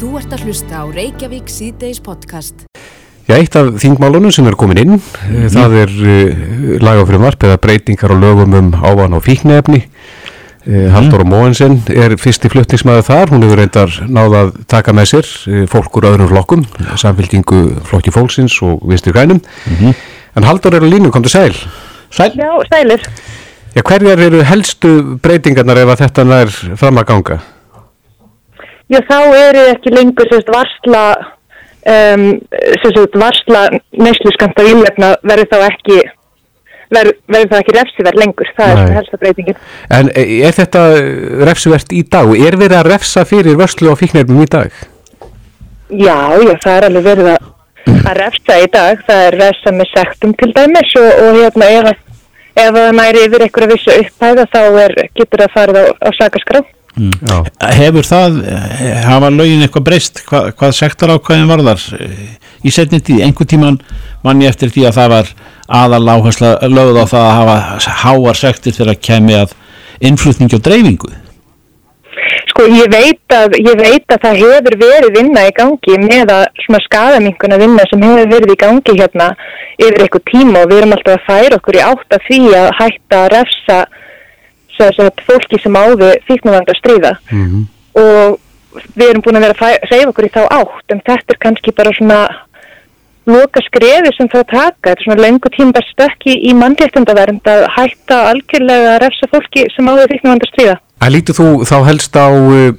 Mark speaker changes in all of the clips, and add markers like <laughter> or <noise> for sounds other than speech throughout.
Speaker 1: Þú ert að hlusta á Reykjavík síðdeis podcast.
Speaker 2: Já, eitt af þingmálunum sem er komin inn, mm. það er uh, lagafrumvarp eða breytingar á lögum um ávan og fíknefni. Uh, Haldur mm. Móensen er fyrsti flutningsmæðu þar, hún hefur reyndar náða að taka með sér uh, fólk úr öðrum flokkum, samfélkingu flokki fólksins og vinstir grænum. Mm -hmm. En Haldur er á línu, kom til sæl.
Speaker 3: Sæl? Já, sælir.
Speaker 2: Já, hverjar eru helstu breytingarnar ef að þetta nær fram að ganga?
Speaker 3: Já, þá eru ekki lengur sérst varsla um, sérst varsla neysluskanta ílefna verður þá ekki verður, verður þá ekki refsiverð lengur, það Nei. er helsta breytingin.
Speaker 2: En er þetta refsiverð í dag er verið að refsa fyrir vörslu og fíknirnum í dag?
Speaker 3: Já, já, það er alveg verið að, að refsa í dag, það er refsa með sektum til dæmis og, og hérna ef, ef það næri yfir einhverja vissu upphæða þá er, getur það farið á, á sakaskraf.
Speaker 4: Mm. Hefur það, hafa lögin eitthvað breyst, hvað, hvað sektar ákvæðin var þar í setni tíð, einhver tíman manni eftir því að það var aðal áhersla lögð á það að hafa háar sektir fyrir að kemi að innflutningi og dreifingu?
Speaker 3: Sko ég veit að, ég veit að það hefur verið vinna í gangi með að svona skadaminguna vinna sem hefur verið í gangi hérna yfir eitthvað tíma og við erum alltaf að færa okkur í átt að því að hætta að refsa sagt, fólki sem áði fíknavanga stríða mm -hmm. og við erum búin að vera að reyfa okkur í þá átt en þetta er kannski bara svona loka skrefi sem það taka þetta er svona lengu tímbar stökki í mannléttundavernd að hætta algjörlega að refsa fólki sem áði fíknavanga stríða
Speaker 2: að Lítið þú þá helst á uh,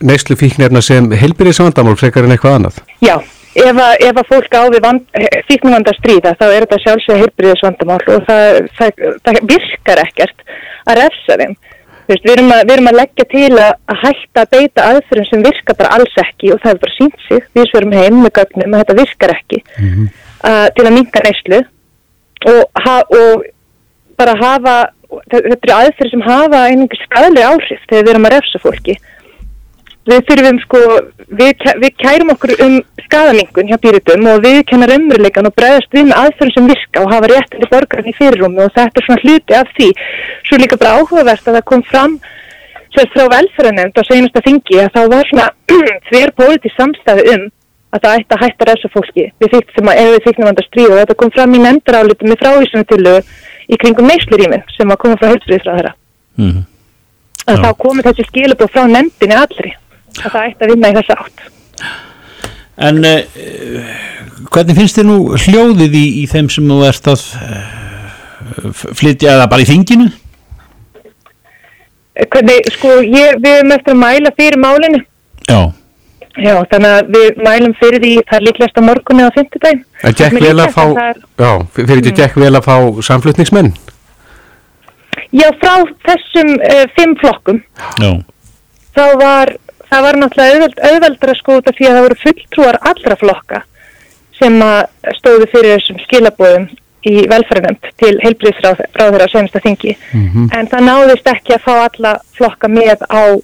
Speaker 2: neyslu fíknefna sem helbyrðis vandamál frekar en eitthvað annað?
Speaker 3: Já Ef að, ef að fólk á við fíknumvandar stríða þá er þetta sjálfsög heilbriðisvandamál og það, það, það virkar ekkert að refsa þeim. Veist, við, erum að, við erum að leggja til að, hætta að beita aðferðum sem virkar bara alls ekki og það er bara sínt sig, við sverum heim með gögnum að þetta virkar ekki mm -hmm. uh, til að minga neyslu og, og bara hafa, þetta eru aðferð sem hafa einhverjum skadlega áhrif þegar við erum að refsa fólki við þurfum sko, við, við kærum okkur um skadamingun hjá býritum og við kennar umröðleikan og bregðast við með aðferðum sem virka og hafa réttandi borgarni í fyrirrumi og þetta er svona hluti af því. Svo líka bara áhugavert að það kom fram sérst frá velferðanemnd á senasta þingi að þá var svona <clears throat> þver pólitíð samstæði um að það ætti að hætta resa fólki við þýtt sem að ef við þýttum vanda stríð og þetta kom fram í nefndarálitum með frávísuna til í kringum neyslurímin sem að koma frá hölsriðsraðara. Mm -hmm. Þá komið þessi skilubóð frá nefndinni allri að það ætti að vinna í þess átt.
Speaker 4: En uh, hvernig finnst þér nú hljóðið í, í þeim sem þú ert að uh, flytja eða bara í þinginu?
Speaker 3: Hvernig, sko, ég, við erum eftir að mæla fyrir málinu.
Speaker 4: Já.
Speaker 3: Já, þannig að við mælum fyrir því það er líklegast á morgunni á fymtudagin.
Speaker 2: En gekk vel að fá, er, já, fyrir því mm. gekk vel að fá samflutningsmenn?
Speaker 3: Já, frá þessum uh, fimm flokkum. Já. Þá var það var náttúrulega auðveld, auðveldra sko út af því að það voru fulltrúar allra flokka sem stóðu fyrir þessum skilabóðum í velferðinemt til heilbríðsráður á senasta þingi. Mm -hmm. en það náðist ekki að fá alla flokka með á,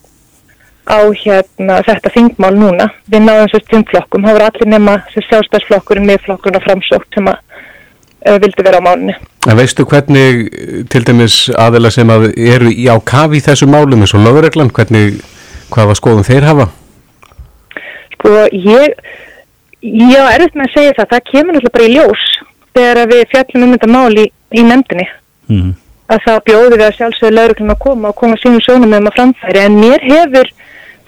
Speaker 3: á hérna, þetta þingmál núna. Við náðum svo stjumflokkum, það voru allir nema sjálfstæðsflokkurinn, miðflokkurinn og framsókt sem að uh, vildi vera á málunni
Speaker 2: En veistu hvernig til dæmis aðeila sem að eru í á kafi þessu málum eins og lögreglan, hvernig Hvað var skoðum þeir hafa?
Speaker 3: Sko ég, ég er eftir með að segja það, það kemur náttúrulega bara í ljós þegar við fjallum um þetta mál í, í nefndinni. Mm. Að það bjóði við að sjálfsögðu lauruglum að koma og koma sínum sjónum með maður framfæri en mér hefur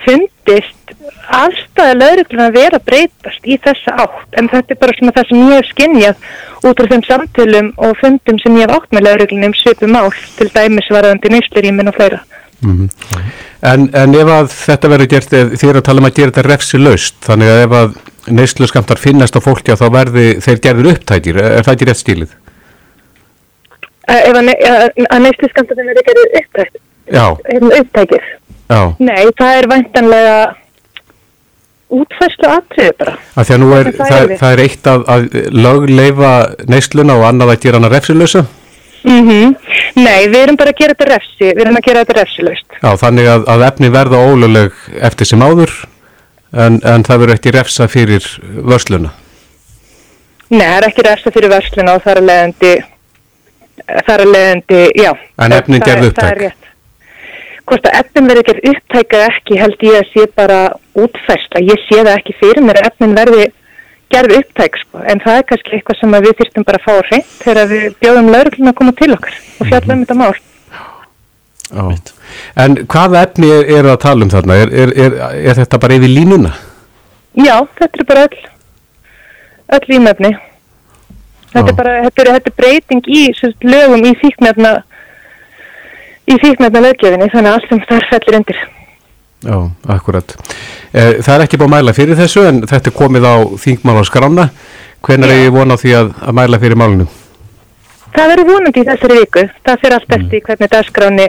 Speaker 3: fundist aðstæða lauruglum að vera breytast í þessa átt en þetta er bara svona það sem ég hef skinnjað út frá þeim samtölum og fundum sem ég hef átt með lauruglunum svipum mál til dæmis varðandi nýslurímin og fleira. Mm
Speaker 2: -hmm. en, en ef að þetta verður gert, þér að tala um að gera þetta refsi laust, þannig að ef að neyslu skamtar finnast á fólki að þá verði þeir gerður upptækir, er það ekki rétt stílið?
Speaker 3: Ef að, að neyslu skamtar verður gerður upptækir? Já. Upptækir? Já. Nei, það er væntanlega útfæslu aðtrið bara.
Speaker 2: Að því að nú er, það, það, það er eitt að, að lögleifa neysluna og annað að gera hana refsilösa?
Speaker 3: Mm -hmm. Nei, við erum bara að gera þetta refsi, við erum að gera þetta refsilöst.
Speaker 2: Já, þannig að, að efni verða óluleg eftir sem áður en, en það verður ekki refsa fyrir vörsluna?
Speaker 3: Nei, það er ekki refsa fyrir vörsluna og það er leðandi, það er leðandi, já.
Speaker 2: En efni gerðu upptæk?
Speaker 3: hvort að efnin verði ekki upptækað ekki held ég að sé bara útfærsla. Ég sé það ekki fyrir mér að efnin verði gerði upptæk sko. En það er kannski eitthvað sem við þyrstum bara að fá að hreint þegar við bjóðum laurugluna að koma til okkar og fjalla um þetta mál.
Speaker 2: Já. En hvaða efni er, er að tala um þarna? Er, er, er, er þetta bara yfir línuna?
Speaker 3: Já, þetta er bara öll, öll ímefni. Þetta er bara, þetta er, þetta breyting í sagt, lögum í fíknefna, í fíknefna löggefinni, þannig að allt sem þar fellir undir.
Speaker 2: Já, akkurat. Eh, Það er ekki búið að mæla fyrir þessu en þetta er komið á þingmál á skrána. Hvenær er ég von á því að, að mæla fyrir málunum?
Speaker 3: Það verður vonandi í þessari viku. Það fyrir allt eftir hvernig dagskráni,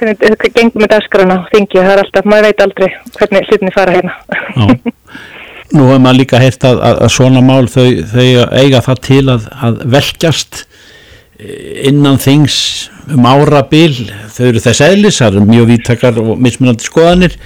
Speaker 3: hvernig, hvernig gengum með dagskrána og þingi. Það er alltaf, maður veit aldrei hvernig hlutinni fara hérna.
Speaker 4: Já. <laughs> Nú hefur maður líka heyrt að, að, að svona mál þau, þau eiga það til að, að velkjast eh, innan þings um árabil þau eru þess eðlis, það eru mjög víttakar og mismunandi skoðanir.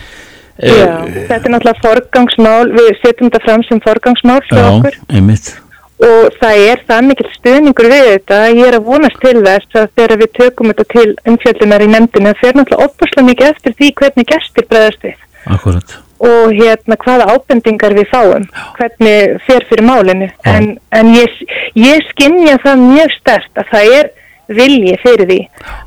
Speaker 4: Eh,
Speaker 3: Já, þetta er náttúrulega forgangsmál, við setjum þetta fram sem forgangsmál fyrir okkur.
Speaker 4: einmitt.
Speaker 3: Og það er það mikil stuðningur við þetta. Ég er að vonast til þess að þegar við tökum þetta til umfjöldunar í nefndinu, það fer náttúrulega opaslega mikið eftir því hvernig gestir bregðast við.
Speaker 4: Akkurat
Speaker 3: og hérna hvaða ábendingar við fáum, hvernig fer fyrir málinu. En, en ég, ég skinnja það mjög stert að það er vilji fyrir því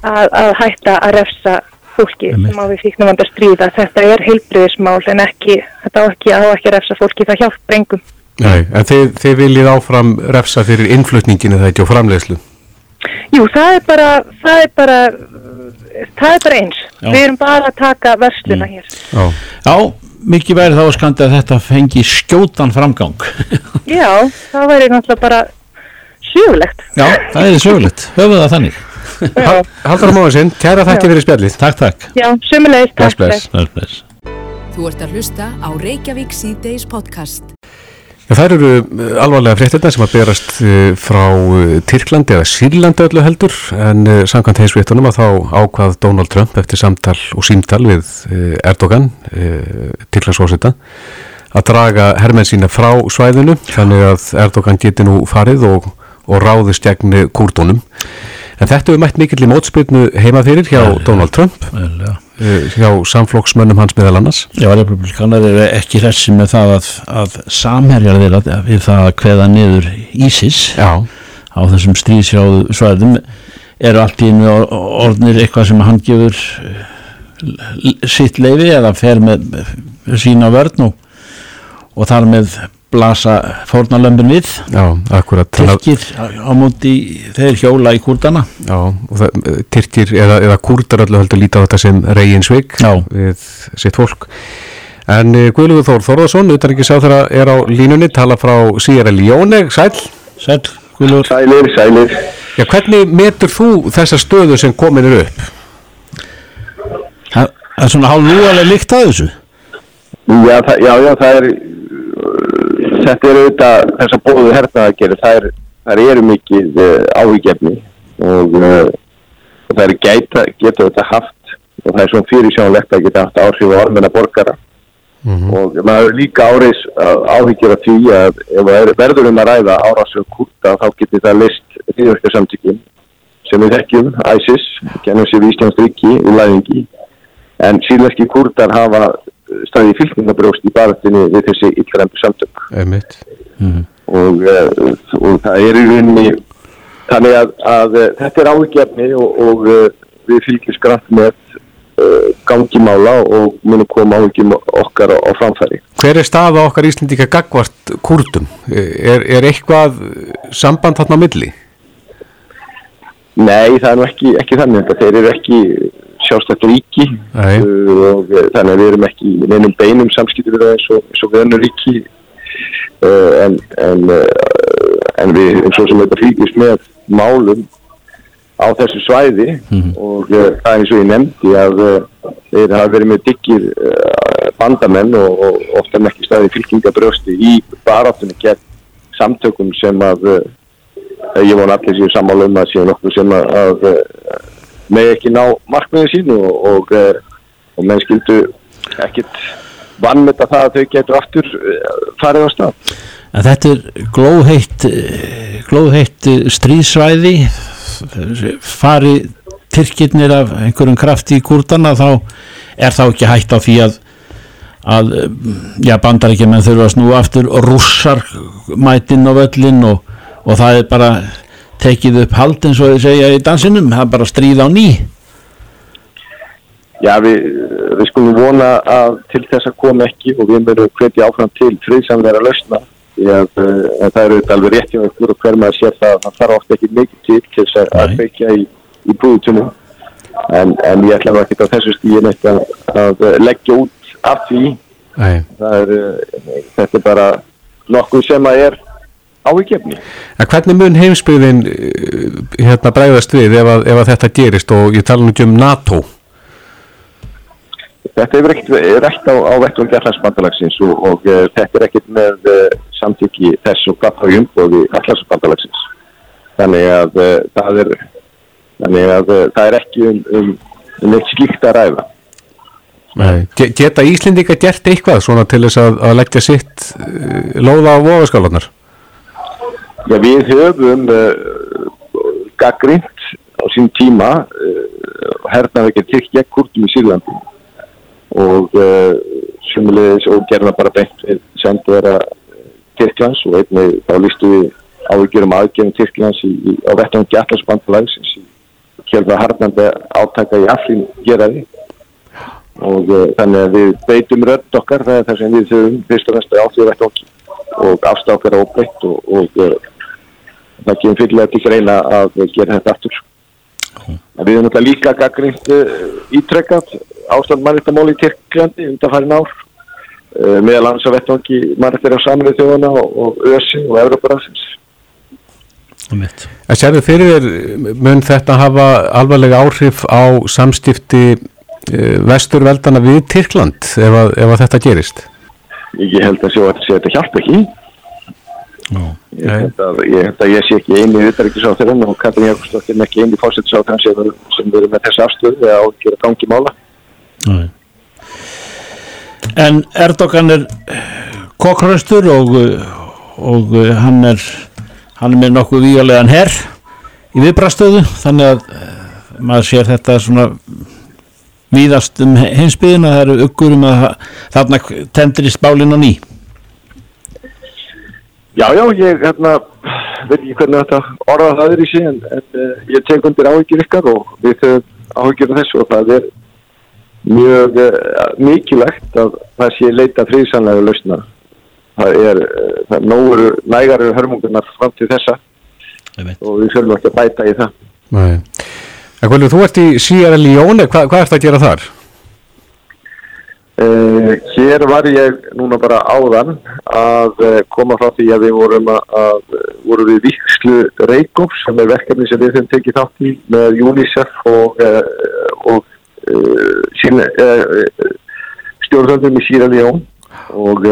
Speaker 3: að, að hætta að refsa fólki
Speaker 4: Einmitt.
Speaker 3: sem á við fíknum vanda stríða. Þetta er heilbriðismál en ekki, þetta á ekki, á ekki að refsa fólki, það hjálp brengum.
Speaker 2: Nei, en þið, þið viljið áfram refsa fyrir innflutninginu það ekki og framleiðslu.
Speaker 3: Jú, það er bara, það er bara, það er bara eins.
Speaker 4: Já.
Speaker 3: Við erum bara að taka versluna hér.
Speaker 2: Já.
Speaker 4: Já, mikið væri þá skandi að þetta fengi skjótan framgang
Speaker 3: Já, það væri náttúrulega bara sjúlegt.
Speaker 4: Já, það er sögulegt, höfum það þannig
Speaker 2: Haldur á móðinsinn, kæra þakki fyrir spjallið.
Speaker 4: Takk, takk
Speaker 3: já sömulegist.
Speaker 2: Bless, bless.
Speaker 4: Bless, bless.
Speaker 1: Þú ert að hlusta á Reykjavík síðdeis podcast.
Speaker 2: Já, þær eru uh, alvarlega fréttina sem að berast uh, frá uh, Tyrklandi eða Sýrlandi öllu heldur en samkvæmt heimsvéttunum að þá ákvað Donald Trump eftir samtal og símtal við Erdogan, Tyrklandsfósita, að draga hermenn sína frá svæðinu þannig að Erdogan geti nú farið og, og ráðist gegn kúrdónum. En þetta hefur mætt mikill í mótspyrnu heima fyrir hjá Donald Trump,
Speaker 4: Vel, já.
Speaker 2: uh, hjá samflokksmönnum hans meðal annars.
Speaker 4: Já, republikanar eru ekki hressi með það að, að samherjar þeirra við það að kveða niður ISIS
Speaker 2: Já,
Speaker 4: á þessum stríðsjáðu svæðum eru allt í einu or- orðnir eitthvað sem hann gefur eh, sitt leifi eða fer með sína vörn og, og þar með blasa fórnalömbin við
Speaker 2: já, akkurat.
Speaker 4: Tyrkir á, móti þeir hjóla í kúrdana
Speaker 2: Já, og það, eh, Tyrkir eða, eða kúrdar öllu heldur líta á þetta sem reygin svik
Speaker 4: Já.
Speaker 2: við sitt fólk. En uh, Guðlugur Þór Þórðarsson, utan ekki sá þeirra er á línunni, tala frá Sierra Leone, sæl.
Speaker 4: Sæl, Guðlur
Speaker 5: Sælir, sælir.
Speaker 2: Já, hvernig metur þú þessa stöðu sem komin er upp?
Speaker 4: Það er svona hálf núalega líkt að þessu
Speaker 5: Já, það, já, já, það er, þetta er auðvitað, þess að bóðu hernaðagerði, það er, það eru mikið uh, áhyggjefni og uh, það er gæta, geta þetta haft og það er svona fyrirsjónlegt að geta haft áhrif á almenna borgara. Og maður líka áreis áhyggjur af því að ef er- verður um að ræða árásum kurta þá getur það list þýðverkarsamtökin sem við þekkjum, ISIS, kennum sér við Íslands ríki í læðingi. En síðleski kurdar hafa staðið fylgningabrjóst í baratinu við þessi illræmdu samtök
Speaker 2: Einmitt.
Speaker 5: og, uh, og það er í rauninni þannig að, að uh, þetta er áhugjefni og, og uh, við fylgjum skratt með gangimála og munum koma áhugjum okkar á, framfæri.
Speaker 2: Hver er staða okkar Íslendika gagvart kúrdum? Er, er eitthvað samband þarna milli?
Speaker 5: Nei, það er nú ekki, ekki þannig þetta, þeir eru ekki sjálfstætt ríki. Uh, og uh, þannig að við erum ekki í neinum beinum samskipti við það eins og, eins og við önnur ríki. Uh, en, en, uh, en við eins og sem þetta fylgjast með málum á þessu svæði. Og uh, það er eins og ég nefndi að uh, þeir hafa verið með diggir bandamenn og, og ofta með ekki staði fylkingabrösti í baráttunni gegn samtökum sem að ég von allir séu sammála um að séu nokkuð sem að, með ekki ná markmiðin sín og, og, uh, og menn skildu ekkit vannmeta það að þau getur aftur uh, farið á stað.
Speaker 4: En þetta er glóðheitt, eh, glóðheitt eh, stríðsvæði, fari Tyrkirnir af einhverjum krafti í kurdana þá er þá ekki hægt á því að að já, bandaríkjumenn þurfa að snúa aftur og rússar mætinn á völlin og, og það er bara tekið upp hald eins og þið segja í dansinum það er bara stríð á ný.
Speaker 5: Já, við, við skulum vona að til þess að koma ekki og við verðum hvetja áfram til lausna því að, uh, að það eru alveg rétt hjá ykkur og hver maður sér það það þarf ofta ekki mikið til til þess að- feikja í, í brúðutunum en, en ég ætla ekki á þessu stíðin að, að leggja út af því. Er, uh, þetta er bara nokkuð sem að er ávikefni.
Speaker 2: En hvernig mun heimsbyggðin eh, hérna bregðast við ef að, ef að þetta gerist og ég tala nú ekki um NATO
Speaker 5: Þetta hefur ekkert rætt á, á vettungi allarsbandalagsins og, og uh, þetta er ekkert með uh, samtykki þess og hvað þá í umbóði allarsbandalagsins. Þannig að uh, það er þannig að það er ekki um, um, um eitt slíkt að ræða.
Speaker 2: Nei. Ge- Geta Íslendinga gert eitthvað svona til þess að, að leggja sitt lóða á voðaskálanar?
Speaker 5: Já, við höfum uh, gaggrind á sín tíma uh, hernaði ekki gegn kurtum í Sýrlandi. Og uh, sumulegis og gerna bara beint við sendvera Tyrklands og einnig þá lístu við ávíkjurum aðgerðum Tyrklands í, í, á vettangi allarsbandalagsins í kjörða harnandi átaka í allin geraði og þannig að við beitum rödd okkar það er það sem við þurfum fyrst og næst á því vettangi og afstákar og, og uh, það kemur fylglega til greina að gera þetta aftur. En Við erum náttúrulega líka gaggrind uh, ítrekkað ástand mannréttamáli í Tyrklandi undanfærin ár uh, meðal annars að vettvangi mannréttir á saminuð þjóðana og, og ÖSI og Evroparasins.
Speaker 4: Einmitt.
Speaker 2: En sérðu fyrir þér, mun þetta hafa alvarlega áhrif á samstifti uh, vesturveldana við Tyrkland ef að, ef að þetta gerist?
Speaker 5: Ég held að sjá að þetta þetta hjálpa ekki. Ég held að ég, held að ég sé ekki eini utanríkisáþurinn og Katrin Jakobsdóttir er ekki eini fórsettisáþurinn sem, sem verður með þessi afstöðu eða ágjör að gangi mála.
Speaker 4: Nei. En Erdogan er kokkraustur og, og hann er hann er með nokkuð víulegan herr í viðbrastöðu þannig að eh, maður sér þetta svona víðast um heimsbyðin að það eru uggur um að þarna tendrist bálinn á ný
Speaker 5: Já, já, ég hérna, veit ekki hvernig þetta orða það er í sig en, en uh, ég tek undir áhyggjur ykkar og við höfum áhyggjur þessu og það er mjög uh, mikilvægt að það sé leita friðsanlega lausna. Það er, uh, það er nógur nægari hörmungunar fram til þessa og við þurfum ekki að bæta í það.
Speaker 2: Nei. En hvernig, þú ert í Sierra Leone, hva, hvað ert að gera þar?
Speaker 5: Uh, hér var ég núna bara áðan að uh, koma frá því að við vorum að, að vorum við vikslu Reykjóps sem er verkefni sem við höfum tekið þátt í með UNICEF og, uh, og stjórnvöldum í Sýra Ljón og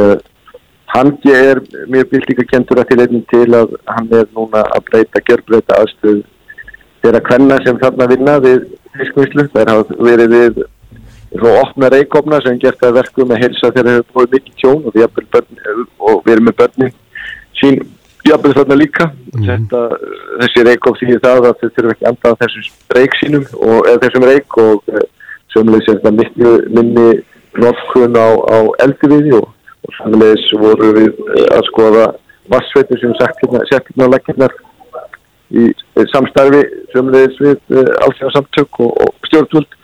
Speaker 5: hann er mjög byltinga kentur að til einnig til að hann er núna að breyta, gjörbreyta aðstöð þeirra kvenna sem þarna vinna við fiskvinnslu, þær hafa verið við svo opna reykofna sem gert að verkum að helsa þegar hefur búið mikið tjón og við, börn, og við erum með börnin sín jafnveg þarna líka mm. Þetta, þessi reykof því það að þau þurfum ekki að anda á þessum reyk sínum og, eða þessum reyk og sömulegis er þetta miklu minni notkun á, á eldiviði og, og sömulegis voru við að skoða vassveitur sem sett hérna leggirnar í samstarfi sömulegis við allsjáðsamtök og, og stjórnvöld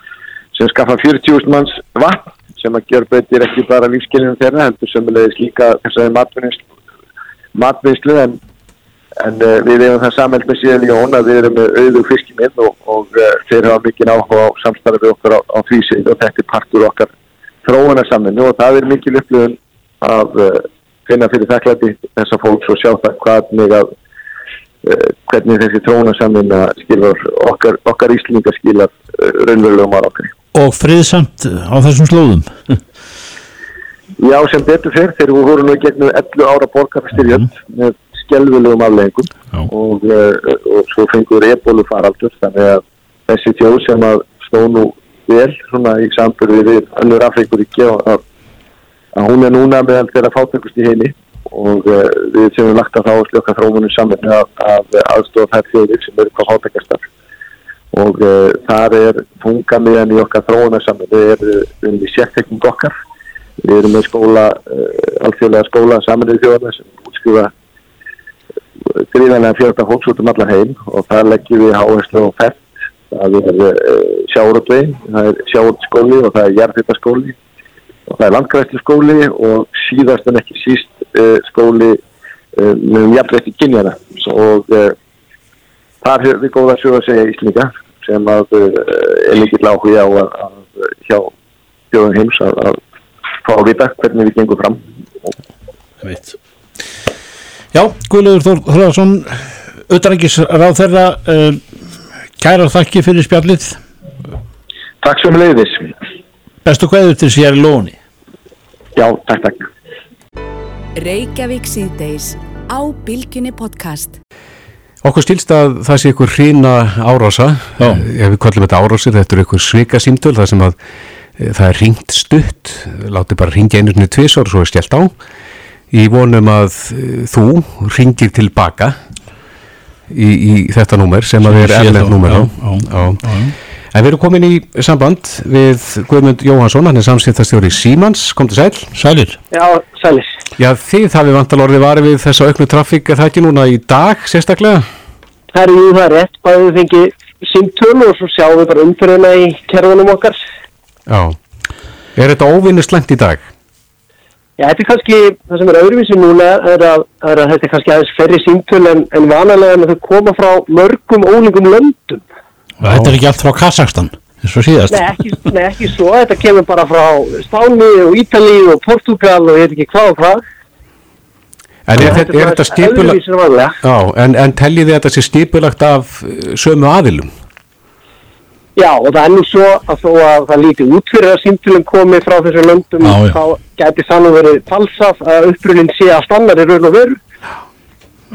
Speaker 5: sem skaffa 40.000 manns vatn sem að gjör breytir ekki bara lífskeilinum þeirra heldur sömulegis líka þessari matvinnslu en, en uh, við erum það samhælt með síðan Jón að við erum með auðu fiskiminn og, og uh, þeir hafa mikið áhuga á samstarfi við okkur á, á því sig og þetta er partur okkar þróunarsaminu og það er mikið upplöðun að uh, finna fyrir þakklæti þessa fólks og sjá það hvernig að hvernig þessi þróunarsaminu skilur okkar, okkar íslendingar skilar raunverulegum á okkar
Speaker 4: og friðsamt á þessum slóðum. <laughs>
Speaker 5: Já, sem betur fyrr þegar við vorum nú gegnum 11 ára borgarstyrjöld mm. með skelvilegum afleggingum og, uh, og svo fengur ebólu faraldur þannig að þessi tjóð sem að stóð nú vel svona í samböru við önnur Afrikuríki að, að hún er núna meðal þeirra fátökust í heili og uh, við sem við lagt að þá slöka þrómunum saman að, að aðstofa þær þjóðir sem eru hvað fátökastar og uh, þar er þungamiðan í okkar þróunarsaminu er um í sértekning okkar. Við erum með skóla uh, alþjóðlega skóla saminuð þjóðana sem útskrifa gríðanlega fjölda fólks út um allar heim. Og það leggjum við áherslu á fett það er uh, sjáuröldvei það er sjáuröldskóli og það er jarðhýttaskóli og það er landgræslu skóli og síðast en ekki síst skóli með jafnveitt í kynjana og þar hefur við góða sög að segja Íslinga sem að er líkilega áhuga á að, að hjá þjóðum heims að, að fá að vita hvernig við gengum fram.
Speaker 4: Veit Já, Guðlaugur Þór Þorðarsson auðvitaðingis ráð þeirra uh, kæra þakki fyrir spjallið.
Speaker 5: Takk sem leiðis
Speaker 4: Bestu hverður til sér lóni
Speaker 5: Já, takk, takk.
Speaker 1: Reykjavík síðdeis á Bilginni podcast
Speaker 2: Okkur stilst að það sé ykkur hrína árása,
Speaker 4: Já.
Speaker 2: ef við kallum þetta árásir, þetta er ykkur svika símtöl, það sem að e, það er ringt stutt, látið bara ringja einu sinni tvisar og svo er stjælt á. Í vonum að e, þú ringir tilbaka í, í þetta númer sem að
Speaker 4: Sem
Speaker 2: er erlend númer á.
Speaker 4: já, já, já.
Speaker 2: En við erum komin í samband við Guðmund Jóhansson, hann er samskiptastjóri Símans, kom til sæl.
Speaker 4: Sælir
Speaker 6: Já, sælis.
Speaker 2: Já, þið hafið vantal orðið varið við þessa auknu trafík, er það ekki núna í dag sérstaklega?
Speaker 6: Það er jú, það er rétt, bæðið við fengið símtölu og svo sjáum við bara umfyrirna í kerfunum okkar.
Speaker 2: Já. Er þetta óvinni slengt í dag?
Speaker 6: Já, þetta er kannski, það sem er öðruvísi núna er að, er að þetta er kannski aðeins ferri símtölu en, en vanalega en þau koma frá mörgum ólíkum löndum.
Speaker 4: Og þetta er ekki allt frá Kazakstan eins og síðast
Speaker 6: Nei, ekki, nei, ekki svo, þetta kemur bara frá Spáni og Ítali og Portugal og ég veit ekki hvað og hvað.
Speaker 2: En er, þetta, er þetta stipulagt? Já, en, en að þetta sé stipulagt af eh, sömu aðilum?
Speaker 6: Já, og það er nú svo að þó að það líti út fyrir að símtölum komi frá þessu löndum,
Speaker 4: Já, já.
Speaker 6: þá gæti það nú verið falsað að upprunin sé að stannar í raun og veru.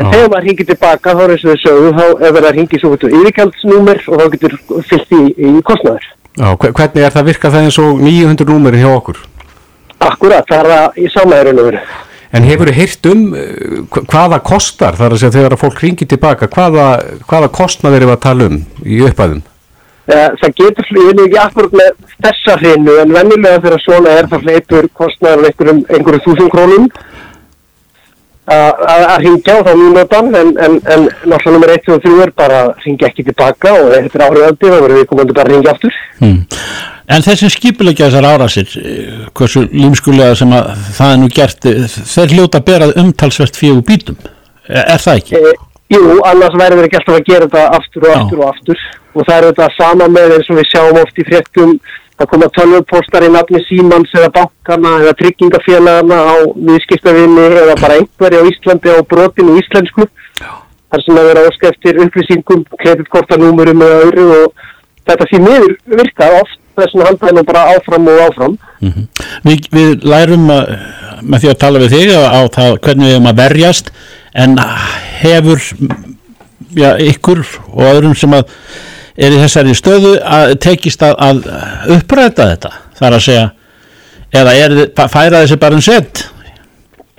Speaker 6: En
Speaker 2: Já.
Speaker 6: þegar maður hringir tilbaka, þá er eins og þau sögðu, þá er verið að hringi svo fyrir yfirgjaldsnúmer og þá getur fyllt í, í kostnæður.
Speaker 2: Já, hve- hvernig er það virkað það eins og 900 númerin hjá okkur?
Speaker 6: Akkurat, það er það í og veru.
Speaker 2: En hefur þið heyrt um eh, hva- hvaða kostar, þar að segja þegar að fólk ringir tilbaka, hvaða, hvaða kostnaður erum við að tala um í upphæðum?
Speaker 6: Eh, Það getur, veit ekki akkurat með þessa hreinu, en vennilega þegar svona er það hleypur kostnæður einhverjum, einhverjum að hringja á þá mínútan, en, en, en náttúrulega nummer 1 og 3 er bara að hringja ekki tilbaka og ef þetta er áhrifandi, þá verður við komandi bara að hringja aftur.
Speaker 4: hmm. En þessi skipulegja þessar árásir eh, hversu límskulega sem að það er nú gert eh, þeir hljóta að berað umtalsvert fjögur bítum er, er það ekki?
Speaker 6: E, jú, annars væri ekki alltaf að gera þetta aftur og
Speaker 4: Já.
Speaker 6: aftur og aftur og það er þetta sama með eins og við sjáum oft í fréttum að koma tölvupóstar í nafni Símans eða bankana eða tryggingafélagana á viðskiptavinni eða bara einhverja á Íslandi á brotinu íslensku. Þar sem að vera óska eftir upplýsingum, kreditkortanúmurum eða öðru og þetta því miður virkar oft þess að halda hennu bara áfram og áfram.
Speaker 4: Mm við, við lærum að, með því að tala við þig á það hvernig við erum að verjast en hefur já, ykkur og öðrum sem að er í þessari stöðu að tekist að, að uppræta þetta þar að segja eða er, færa þessi bara en sett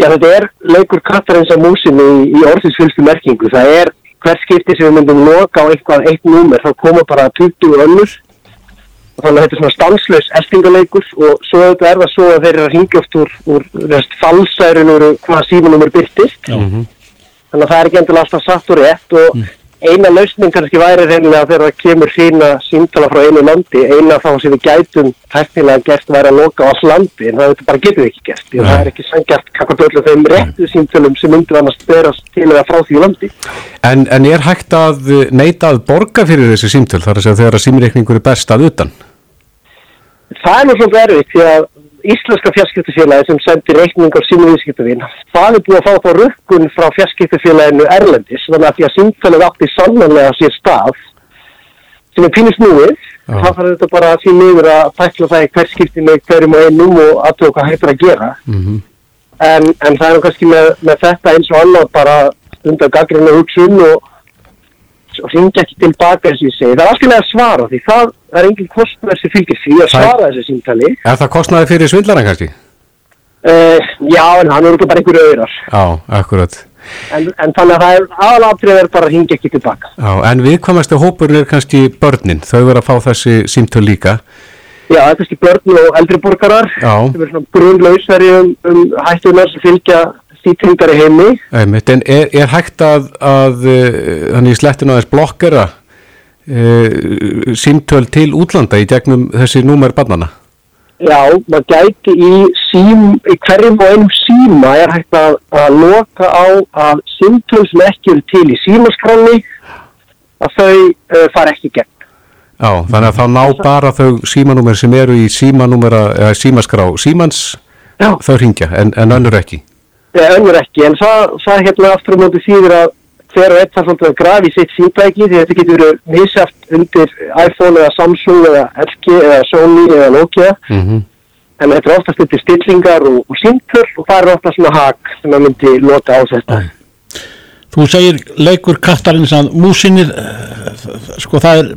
Speaker 6: Já, þetta er leikur kattarins að músinu í, í orðinsfylgstu merkingu. Það er hver skipti sem við myndum loka á eitthvað eitt númer, þá koma bara 20 önnur. Og þannig að þetta er svona stanslaus eltingaleikur og svo þetta er það svo að þeir eru að hringja oft úr, úr þess falsærun úr hvaða símanúmer byrtist.
Speaker 4: Já.
Speaker 6: Þannig að það er ekki endilega alltaf satt og rétt og eina lausning kannski væri reynilega þegar það kemur sína símtala frá einu landi, eina þá sem við gætum tæknilega gert væri að loka all landi en það bara getur við ekki gert það er ekki sangjart kakart öllu þeim réttu símtölum sem myndir annars berast til eða frá því landi.
Speaker 2: En, en er hægt að neita að borga fyrir þessi símtöl, þar að segja þegar að símreikningur er best að utan?
Speaker 6: Það er svolítið erfitt því að Íslenska fjarskiptufélagi sem sendir reikningar sínu viðskiptuvinn, það er búið að fá þá rukkun frá fjarskiptufélaginu Erlendis, þannig að því að símtölið átti sannanlega sér stað sem er pínust núið, þá þarf þetta bara því miður að tækla það í hver skipti með hverjum og einum og aðtöku hvað hættur að gera.
Speaker 2: Mm
Speaker 6: En, en það er kannski með, með þetta eins og annað bara stundar gaggrinu hugsun og, og ringja ekki tilbaka eins og ég segi. Það er alltaf að svara því það er engin kostnær sem fylgir því að svara þessi símtali.
Speaker 2: Er það kostnaði fyrir svindlaran kannski?
Speaker 6: Uh, já, en hann er ekki bara einhverju öðrar.
Speaker 2: Já, akkurat.
Speaker 6: en, en þannig að það er aðalatrið er bara að hingja ekki tilbaka
Speaker 2: Já, en viðkvæmasti hópurinn er kannski börnin, þau verður að fá þessi símtöl líka.
Speaker 6: Já, það er kannski börn og eldri borgarar
Speaker 2: Já.
Speaker 6: sem er svona grunlausveri um, um hættunar sem fylgja stýtringari heimi
Speaker 2: Einmitt, en er, er hægt að, að uh, þannig slettinu aðeins blokkera uh, símtöl til útlanda í gegnum þessi númer barnana?
Speaker 6: Já, maður gæti í, sím, í hverjum og einum síma er hægt að, að loka á að símtöl sem ekki eru til í símaskráni að þau uh, fara ekki gegn.
Speaker 2: Já, þannig að þá ná bara þau símanúmer sem eru í símanúmera, eða símaskrá símans,
Speaker 6: Já.
Speaker 2: þau ringja, en, en önnur ekki.
Speaker 6: Nei, önnur ekki, en það, það hérna aftur á móti þýðir að hver og einn þarf svolítið að grafi sitt símtæki því þetta getur verið misjæft undir iPhone eða Samsung eða LG eða Sony eða Nokia
Speaker 2: Mm -hmm.
Speaker 6: en þetta er oftast undir stillingar og, og símtöl og það er oftast svona hak sem maður myndi lota á þetta.
Speaker 4: Þú segir leikur kattarins að músinir sko það er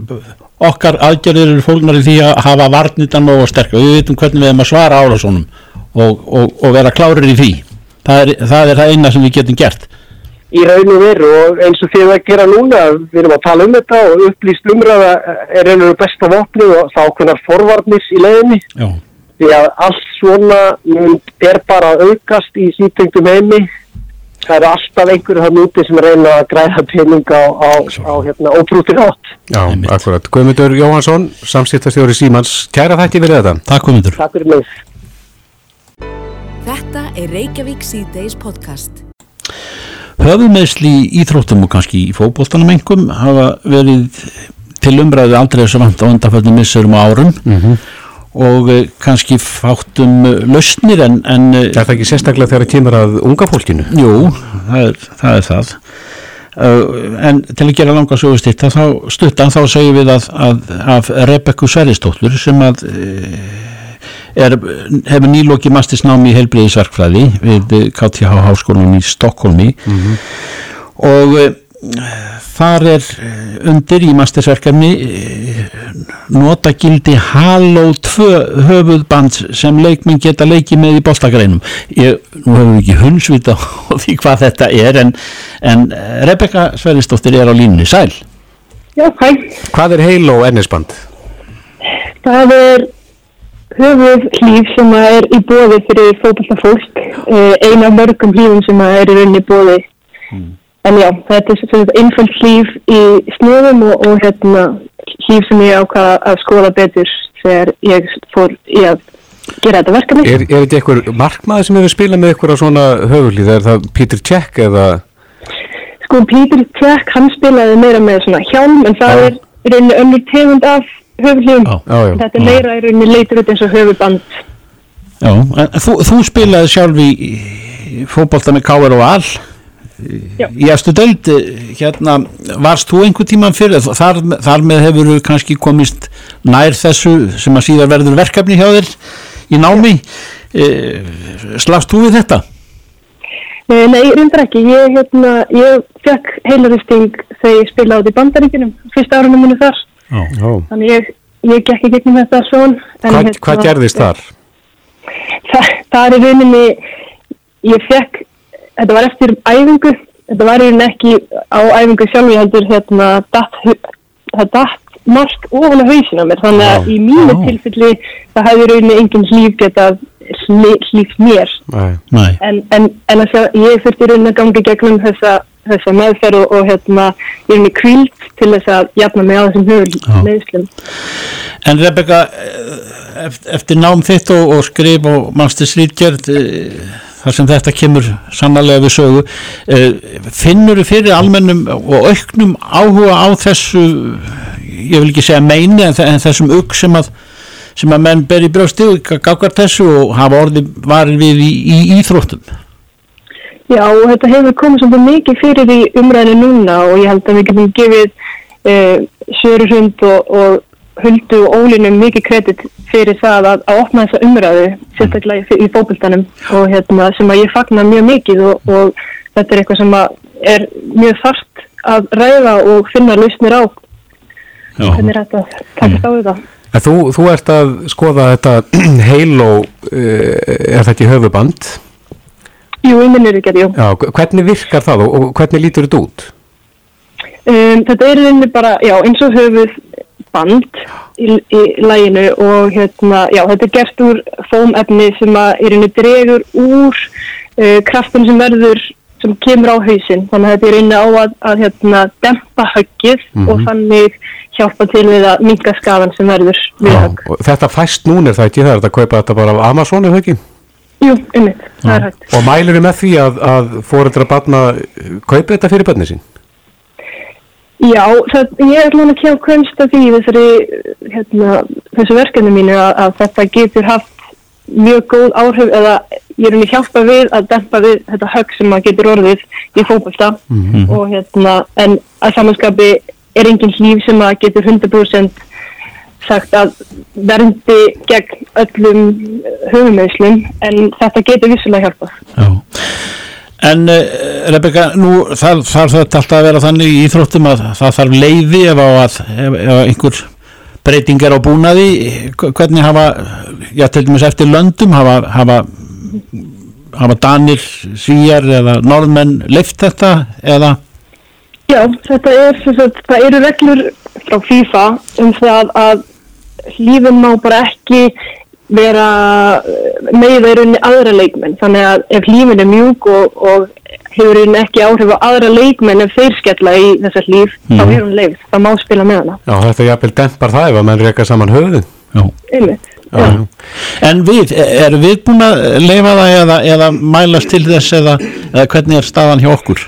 Speaker 4: okkar aðgerðir eru fólknar í því að hafa varnitan og sterkar, við veitum hvernig við erum að svara álásónum og, og, og vera klárir í því það er, það er það eina sem við getum gert.
Speaker 6: Í raun og veru og eins og þið að gera núna, við erum að tala um þetta og upplýst umræða er einhverju besta vopni og þá kunnar forvarnis í leiðinni.
Speaker 4: Já,
Speaker 6: því að allt svona mun- er bara að aukast í sýtengdum heimi. Það eru alltaf einhverju það núti sem reyna að græða pening á, á, á hérna, óbrútir átt
Speaker 2: Já, akkurat. Guðmundur Jóhansson, samskiptastjóri Símans, kæra þætti fyrir þetta.
Speaker 4: takk komundur
Speaker 6: Takk fyrir mig
Speaker 1: Þetta er Reykjavík C-Days podcast.
Speaker 4: Höfumeðsli í íþróttum og kannski í fótboltanum engum hafa verið til umræðu aldrei þess að vant á undanfjöldum missurum og árum og eh, kannski fátum eh, lausnir en, en eh,
Speaker 2: Er það ekki sérstaklega þegar það kemur að unga fólkinu?
Speaker 4: Jú, það er það, er það. Uh, en til að gera langa sögustýtt þá stuttan þá segjum við að, að af Rebekku Sveristóttur sem að uh, er, hefur nýloki mastisnámi í heilbriðisverkfræði við KTH Háskólanum í Stokkólmi og uh, þar er eh, undir í mastisverkefni uh, notagildi Halo 2 höfuðband sem leikmenn geta leikið með í boltagreinum ég, nú hefur við ekki hundsvita á <laughs> því hvað þetta er en, en eh, Rebekka Sveristóttir er á línunni, sæl
Speaker 3: Já, hæ.
Speaker 2: Hvað er heil og ennisband?
Speaker 3: Það er höfuð hlýf sem er í bóði fyrir fótballta fólk. Einu af mörgum hlýfum sem að er í rauninni bóði. En já, þetta er einföld hlýf í snöðum og, og hérna hlýf sem ég ákvaða að skoða betur þegar ég fór í að gera þetta verkefni.
Speaker 2: Er, er þetta einhver markmaður sem hefur spilað með á svona höfulíð? Er það Peter Cech eða...
Speaker 3: Sko, Peter Cech, hann spilaði meira með svona hjálm, en það
Speaker 2: Já.
Speaker 3: er rauninni önnur tegund af
Speaker 4: já.
Speaker 3: Þetta er meira í rauninni leitur út eins og höfuband.
Speaker 4: Já, en þú, þú spilaði sjálf í, fótbolta með K.R. og Al
Speaker 3: Já.
Speaker 4: í eftir deild hérna, varst þú einhver tíman fyrir þar, þar með hefur þú kannski komist nær þessu sem að síðan verður verkefni hjá þér í námi e, slafst þú við þetta?
Speaker 3: Eh, Nei, reyndar ekki. Ég, hérna, ég fekk heilaristing þegar ég spilaði í bandaríkinum, fyrsta árunum mínu þar.
Speaker 2: Já.
Speaker 3: Þannig ég, ég gekk í gegnum þetta svon.
Speaker 2: Hvað,
Speaker 3: hérna,
Speaker 2: hvað gerðist þar?
Speaker 3: Það, það er í rauninni, ég fekk, þetta var eftir æfingu, þetta var í rauninni ekki á æfingu sjálf, ég heldur hérna, það datt mark ofan á hausina mér, þannig að
Speaker 2: Já.
Speaker 3: í mínu
Speaker 4: Já.
Speaker 3: tilfelli það hefði í rauninni engin hlýf getað hlýft mér.
Speaker 2: Nei.
Speaker 4: Nei,
Speaker 3: en, en, en að sjá, ég þurfti í rauninni að ganga gegnum þessa, þessa meðferð og, og hérna, ég er henni kvíld til þess að jafna mig á þessum höfum meðslum.
Speaker 4: en Rebecca eftir, eftir nám þitt og, og skrif og mannstisrýtgerð þar sem þetta kemur sannarlega við sögu e, finnur þú fyrir almennum og auknum áhuga á þessu ég vil ekki segja meini en, þe- en þessum ugg sem að sem að menn ber í brjósti og gaggar þessu og hafa orði varir við í, í íþróttum
Speaker 3: Já, og þetta hefur komið svolítið mikið fyrir í umræðinu núna og ég held að við getum gefið uh, Sörurhund og, og Huldu og Ólinum mikið kredit fyrir það að, að opna þessa umræðu, sérstaklega í, í fókbaltanum og hérna, sem að ég fagna mjög mikið og, og þetta er eitthvað sem er mjög þarft að ræða og finna lausnir á hvernig er þetta að taka á þetta.
Speaker 2: Þú, þú ert að skoða þetta <clears throat> Halo, uh, er þetta í höfuband?
Speaker 3: Jú, í minni ríkjari, jú.
Speaker 2: Já, hvernig virkar það og, hvernig lítur þetta út?
Speaker 3: Um, þetta er rauninni bara, já, eins og höfuð band í, í læginu og hérna, já, þetta er gert úr fómefni sem að í rauninni dregur úr uh, kraftin sem verður, sem kemur á hausinn. Þannig að þetta er rauninni á að, að hérna, dempa höggið og þannig hjálpa til við að minga skadan sem verður við högg.
Speaker 2: Þetta fæst núna er það ekki það, er þetta að kaupa þetta bara af Amazon eða ekki?
Speaker 3: Jú, einmitt, það er hægt.
Speaker 2: Og mælir við með því að, að fóreldra barna kaupi þetta fyrir börni sín?
Speaker 3: Já, það, ég er alveg ekki á kunst af því þessari, hérna, þessu verkefni mínu að, að þetta getur haft mjög góð áhrif eða ég er unni hjálpa við að dempa við þetta högg sem að getur orðið í fókbalta og hérna, en að samanskapi er engin hlýf sem að getur 100% sagt að verndi gegn öllum höfumauðslum en þetta getur vissulega hjálpað.
Speaker 4: Já. En uh, Rebecca, nú þarf, þetta alltaf að vera þannig í íþróttum að það þarf leiði ef, að, ef, ef einhver breyting er á búnaði, hvernig hafa, já til dæmis eftir löndum, hafa, hafa, hafa Danir, Svíjar eða Norðmenn leift þetta eða?
Speaker 3: Já, þetta er, það eru reglur frá FIFA um það að lífin má bara ekki vera með í rauninni aðra leikmenn þannig að ef lífin er mjúk og, og hefur rauninni ekki áhrif á aðra leikmenn ef þeir skella í þessar líf mm. þá er hún leið, það má spila með hana
Speaker 2: Já, þetta jafnvel dempar það ef að mann reyka saman höfuðin
Speaker 4: Já.
Speaker 3: Einmitt,
Speaker 2: Já.
Speaker 4: En við, er við búin að leifa það eða, eða mælast til þess eða, eða hvernig er staðan hjá okkur?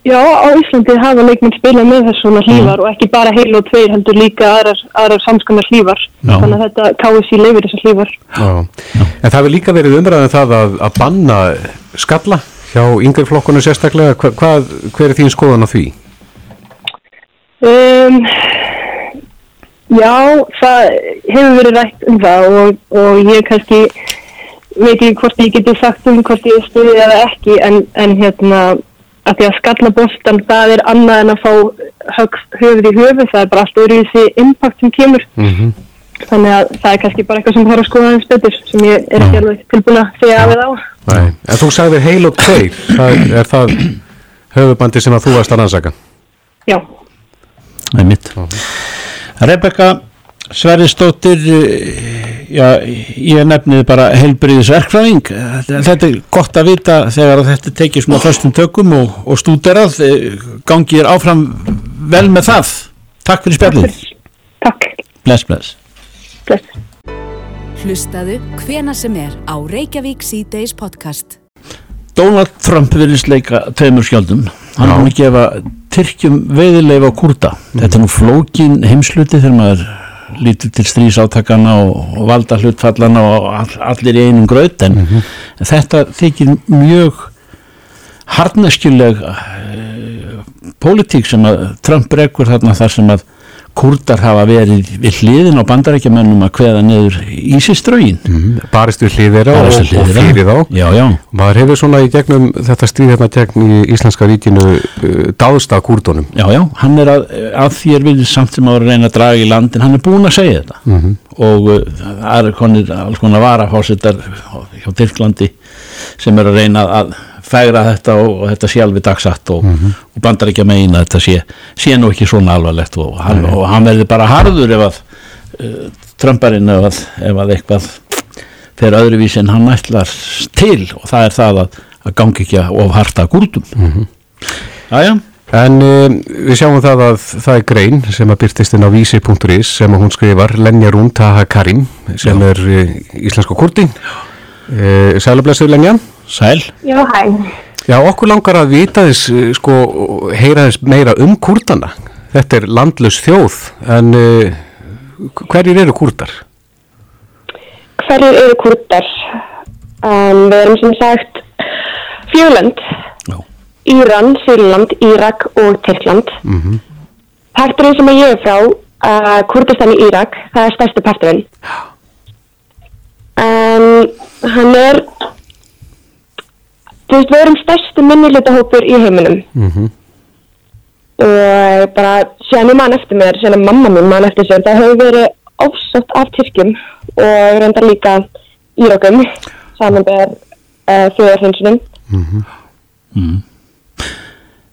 Speaker 3: Já, á Íslandi hafa leikmenn spilað með þess svona hlífar og ekki bara heil og tveir heldur líka aðrar, aðrar samskannar hlífar
Speaker 4: Já.
Speaker 3: þannig að þetta KSI leifir þessar hlífar
Speaker 2: Já. En það hefur líka verið umræðan það að, að banna skalla hjá yngri flokkunum sérstaklega. Hva, hvað, hver er þín skoðan á því?
Speaker 3: Um, já, það hefur verið rætt um það og, og ég kannski veit ekki hvort ég geti sagt um hvort ég stuði eða ekki en, en hérna að því að skalla bóstan það er annað en að fá högg höfuð í höfuð, það er bara allt öðru þessi impact sem kemur
Speaker 2: Mm
Speaker 3: þannig að það er kannski bara eitthvað sem þarf að skoða aðeins betur sem ég er ekki alveg tilbúin að segja af við á
Speaker 2: Nei. En þú sagðir heil og tveir. Það, er það höfubandi sem að þú varst að rannsaka?
Speaker 3: Já,
Speaker 4: Það er mitt. Rebecca Sverrisdóttir, eh, já, ég nefnið bara heilbriðisverkfræðing. Þetta er gott að vita þegar þetta tekið svona föstum tökum og, og stúderað. Eh, Gangi er áfram vel með það. Takk fyrir spjallið.
Speaker 3: takk
Speaker 4: Bless, bless.
Speaker 3: Bless.
Speaker 1: Hlustaðu hvena sem er á Reykjavík C-Days podcast.
Speaker 4: Donald Trump virðist leika tveimur skjöldum. Hann er að gefa Tyrkjum veiðileif á kurda. Þetta er nú flókin heimsluti þegar maður lítur til strísátakana og, og valda hlutfallana og all, allir í einum graut en þetta þykir mjög harneskjuleg uh, pólitík sem að Trump rekur þarna þar sem að kurdar hafa verið við hliðin á bandarækjamennum að kveða niður Ísiströgin
Speaker 2: Barist við hliðir á og, og
Speaker 4: á.
Speaker 2: fyrir þá.
Speaker 4: Já, já,
Speaker 2: Maður hefur svona í gegnum þetta stríð hérna gegn í Íslenska ríkinu uh, dáðst að kúrdunum.
Speaker 4: Já, já, hann er að, að því er við samt sem að reyna að draga í landin, hann er búin að segja þetta og uh, það er konir, alls konar varafásettar hjá Tyrklandi sem er að reyna að fægra þetta og, og þetta sé alveg dagsatt og, og bandar ekki að meina þetta sé, sé nú ekki svona alvarlegt og hann, og hann verði bara harður ef að uh, Trumparinn ef að, ef að eitthvað fer öðruvísi en hann ætlar til og það er það að, að gangi ekki of harta gúrdum mm Jæja.
Speaker 2: En uh, við sjáum það að það er grein sem að byrtist inn á vísi.is sem hún skrifar Lenja Rún Taha Karim sem er uh, íslensko kurdi. Uh, Sælublessuð Lenja.
Speaker 4: Sæl
Speaker 3: Já, hæ.
Speaker 2: Já, okkur langar að vita þess, uh, sko, heyra þess meira um kurdana. Þetta er landlaus þjóð, en uh, hverjir eru kurdar?
Speaker 7: Hverjir eru kurdar? Um, við erum sem sagt Fjöland,
Speaker 4: Já.
Speaker 7: Íran, Sýrland, Írak og Tyrkland. Mm -hmm. Parturinn sem ég er frá, uh, Kurdistan í Írak, það er stærsti parturinn. Um, hann er, þú veist, við erum stærsti minnihlutahópur í heiminum. Og bara, séðan ég man eftir mér, séðan mamma mín man eftir sér, það hefur verið ofsagt af Tyrkjum og reyndar líka Írakum, samanber uh, þjóðarhinsunum.
Speaker 4: mm.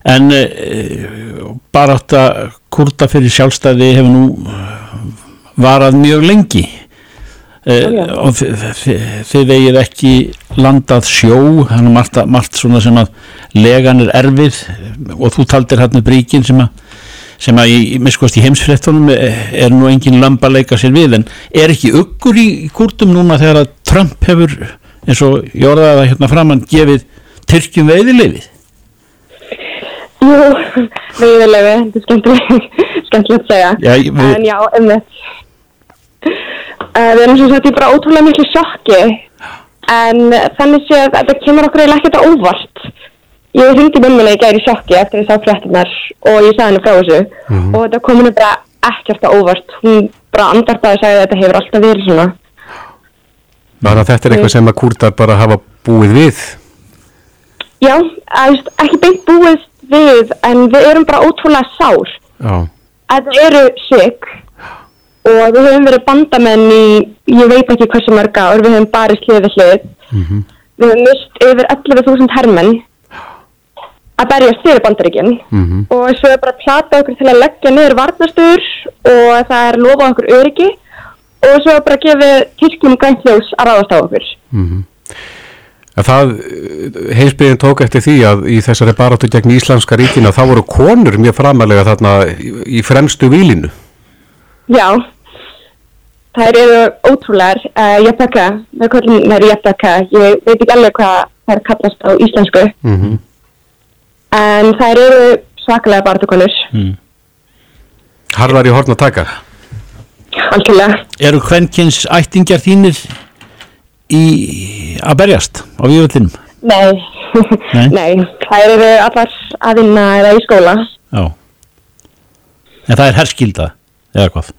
Speaker 4: en uh, bara átt að kurta fyrir sjálfstæði hefur nú eh, varað mjög lengi og þi- þi- þið vegið ekki landað sjó hann er margt, margt svona sem að legan er erfið og þú taldir hérna bríkin sem að sem að í, miskust í heimsfréttunum er nú engin lamba að leika sér við en er ekki uggur í, kúrtum núna þegar að Trump hefur eins og það hérna framann gefið Tyrkjum veiðilefið
Speaker 7: Jú, veiðilegu, þetta er <laughs> skemmtilegt, að segja.
Speaker 4: Já, við-
Speaker 7: En já, einmitt. Uh, við erum sem sagt í bara ótrúlega miklu sjokki, en þannig sé að þetta kemur okkur eiginlega ekkert á óvart. Ég hringdi mömmulega í gæri sjokki eftir ég sá fréttunar og ég sagði henni frá þessu og þetta kom henni bara ekkert á óvart. Hún bara andartaði og sagði að þetta hefur alltaf verið svona.
Speaker 2: Að þetta er eitthvað sem að kúrtar bara hafa búið við.
Speaker 7: Já, að, veist, ekki beint búið við, en við erum bara ótrúlega sár.
Speaker 2: Já.
Speaker 7: Þetta eru sig og við höfum verið bandamenn í, ég veit ekki hversu mörg ár, við höfum barist hlið við hlið. Við höfum mist yfir 11.000 hermenn að berjast fyrir bandaríkinn
Speaker 2: Mhm.
Speaker 7: og svo er bara að plata okkur til að leggja niður varnastur og það er lofað okkur öryggi og svo er bara að gefa tilkjum gæntljós að ráðast á okkur.
Speaker 2: En það, heimsbyðin tók eftir því að í þessari baráttu gegn Íslamska ríkina þá voru konur mjög framalega þarna í, í fremstu výlinu.
Speaker 7: Já, þær eru ótrúlegar, uh, jafnbaka, við kallum þær jafnbaka, ég veit ekki alveg hvað þær kallast á íslensku,
Speaker 2: Mm -hmm.
Speaker 7: en þær eru svakalega barðukonur,
Speaker 2: Harðar í horn að taka.
Speaker 7: algjörlega.
Speaker 4: eru kvenkins ættingjar þínir í að berjast á vývöldinum
Speaker 7: Nei,
Speaker 4: Nei. <laughs>
Speaker 7: nei, þær eru allar að vinna eða í skóla.
Speaker 4: Já En það er herskilda eða hvað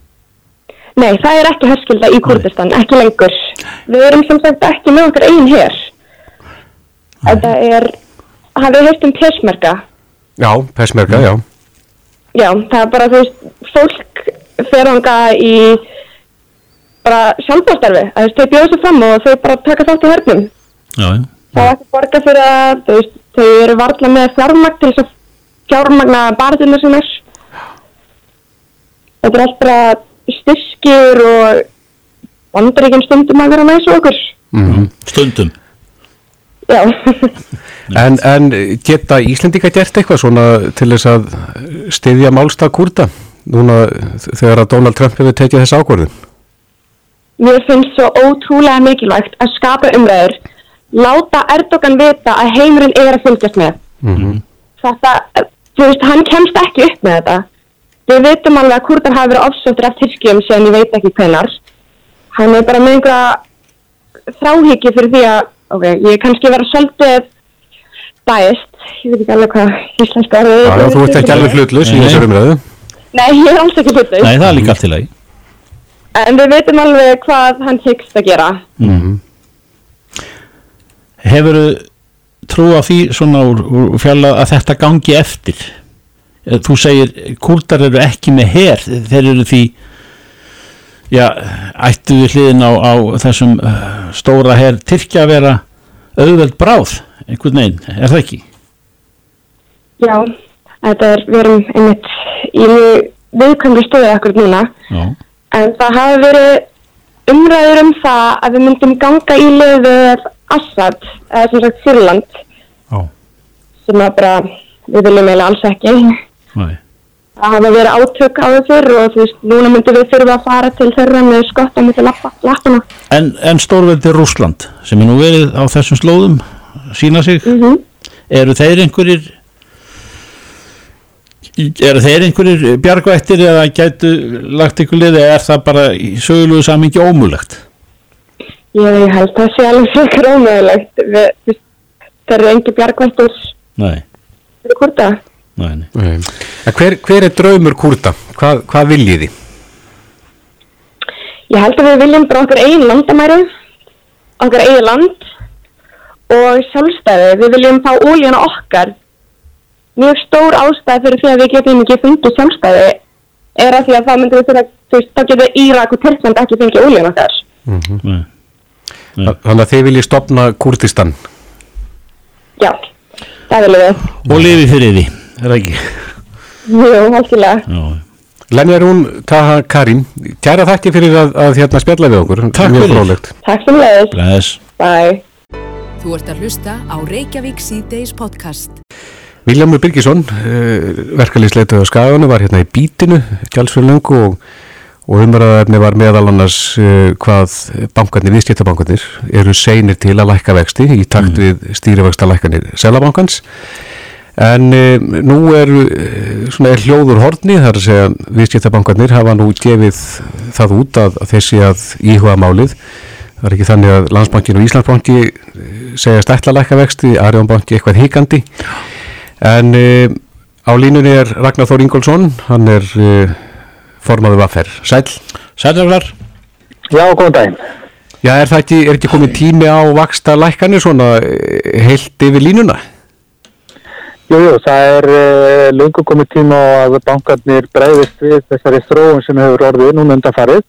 Speaker 7: Nei, það er ekki herskilda í Kurdistan, ekki lengur. Við erum sem sagt ekki með okkar einn hér. Þetta er, hafið heilt um persmerka.
Speaker 2: Já, persmerga, já.
Speaker 7: Já, það er bara, þú veist, fólk fer hanga í bara sjálfbárstarfi. Það þau bjóða sér fram og þau bara taka þátt í hernum.
Speaker 4: Já, já
Speaker 7: Það er ekki að borga fyrir það, þú veist, þau eru varla með fjármagn til þess að fjármagna barðinu sinnar. Þetta er allt bara styrkir og bandaríkinn stundum að vera með þessu okkur.
Speaker 2: Mm
Speaker 4: Stundum
Speaker 7: Já, <laughs>
Speaker 2: En, en geta Íslendinga gert eitthvað svona til þess að styðja málstað kúrta? Núna þegar að Donald Trump hefur tekið þess ákvörðun.
Speaker 7: mér finnst svo ótrúlega mikilvægt að skapa umræður, láta Erdogan vita að heimurinn er að fylgjast með.
Speaker 2: Mm
Speaker 7: þetta, þú veist, hann kemst ekki upp með þetta. Við veitum alveg að Kurdar hafi verið ofsóttir af Tyrkjum sem ég veit ekki hvenar. Hann er bara með einhverja þráhyggju fyrir því að, ok, ég er kannski verið svolítið bæst, ég veit ekki alveg hvað íslenska er.
Speaker 2: Já, já, þú ert ekki alveg hlutlaus í þessar umræðu.
Speaker 7: Nei, ég er alls ekki hlutlaus.
Speaker 4: Nei, það er líka allt til lagi
Speaker 7: En við veitum alveg hvað hann hyggst að gera.
Speaker 2: Mm
Speaker 4: Hefur trú á því svona úr, úr fjalla að þetta gangi eftir þú segir kúldar eru ekki með her þeir eru því já, ættu við hliðin á, á þessum uh, stóra her Tyrkja að vera auðveld bráð einhvern veginn, er það ekki?
Speaker 7: Já, þetta er, við erum einmitt í mjög viðkvæmri stöðu akkur núna.
Speaker 4: Já,
Speaker 7: En það hafi verið umræður um það að við myndum ganga í liðið Assad, eða sem sagt Sýrland, sem að bara við viljum eiginlega alls ekki.
Speaker 4: Næ
Speaker 7: Það hafa verið átök á þau fyrr og þú veist, núna myndum við þurfa að fara til þeirra með skotta með lappa, lappana.
Speaker 4: En, en stórveldi Rússland sem er nú verið á þessum slóðum sína sig,
Speaker 7: Mm
Speaker 4: eru þeir einhverjir eru þeir einhverjir bjargvættir eða gætu lagt ykkur liði eða er það bara í sögulegu samingi ómulegt?
Speaker 7: Ég held að það sé alveg fyrir veist, þeir eru engi bjargvættur
Speaker 4: Nei,
Speaker 7: fyrir kurta.
Speaker 4: Nei, nei.
Speaker 2: Hver, hver er draumur kúrta? Hvað, hvað viljið þið?
Speaker 7: Ég held að við viljum bara okkar eigin landamæri, okkar eigin land og sjálfstæði. Við viljum fá ólíðana okkar. Mjög stór ástæði fyrir því að við getum ekki fengið sjálfstæði er að því að það myndum við fyrir að, þú veist, þá getur Írak og Tyrkland ekki fengið ólíðana okkar.
Speaker 4: nei.
Speaker 2: Þannig að þið viljið stopna Kúrdistan.
Speaker 7: Já, það viljum við.
Speaker 4: og lifi fyrir því, er það ekki?
Speaker 7: Jú.
Speaker 4: Já.
Speaker 2: Lenjar hún Taha Karim, kæra þakki fyrir að, að hérna spjalla við okkur.
Speaker 4: Takk
Speaker 2: Mjög
Speaker 4: fyrir.
Speaker 7: Takk. Bye.
Speaker 1: Þú ert að hlusta á Reykjavík C-Days podcast.
Speaker 2: Viljámur Birgisson, uh, verkalýsleituð á Skaganum, var hérna í bítinu, tjálsfjörlöngu og, og umræðaefni var meðal annars uh, hvað bankarnir, viðskiptabankarnir, eru seinir til að lækka vexti í takt við stýrivexta lækkanir Selabankans. En uh, nú er, uh, svona er hljóður horni, þar að segja viðskiptabankarnir hafa nú gefið það út að, að þessi að íhuga málið. Það er ekki þannig að Landsbankin og Íslandsbanki eh, segjast ætla að lækka vexti, Arjónbanki eitthvað hikandi. En uh, á línunni er Ragnar Þór Ingólfsson, hann er uh, formaður vaffer. Sæl.
Speaker 4: Sælragnar,
Speaker 8: Já, góðan daginn.
Speaker 2: Já, er það ekki, er ekki komið tími á vaksta lækkanir svona eh, heilt yfir línuna?
Speaker 8: Jú, jú, það er uh, lungu komið tíma á að bankarnir breyðist við þessari þróun sem hefur orðið núna undanfarið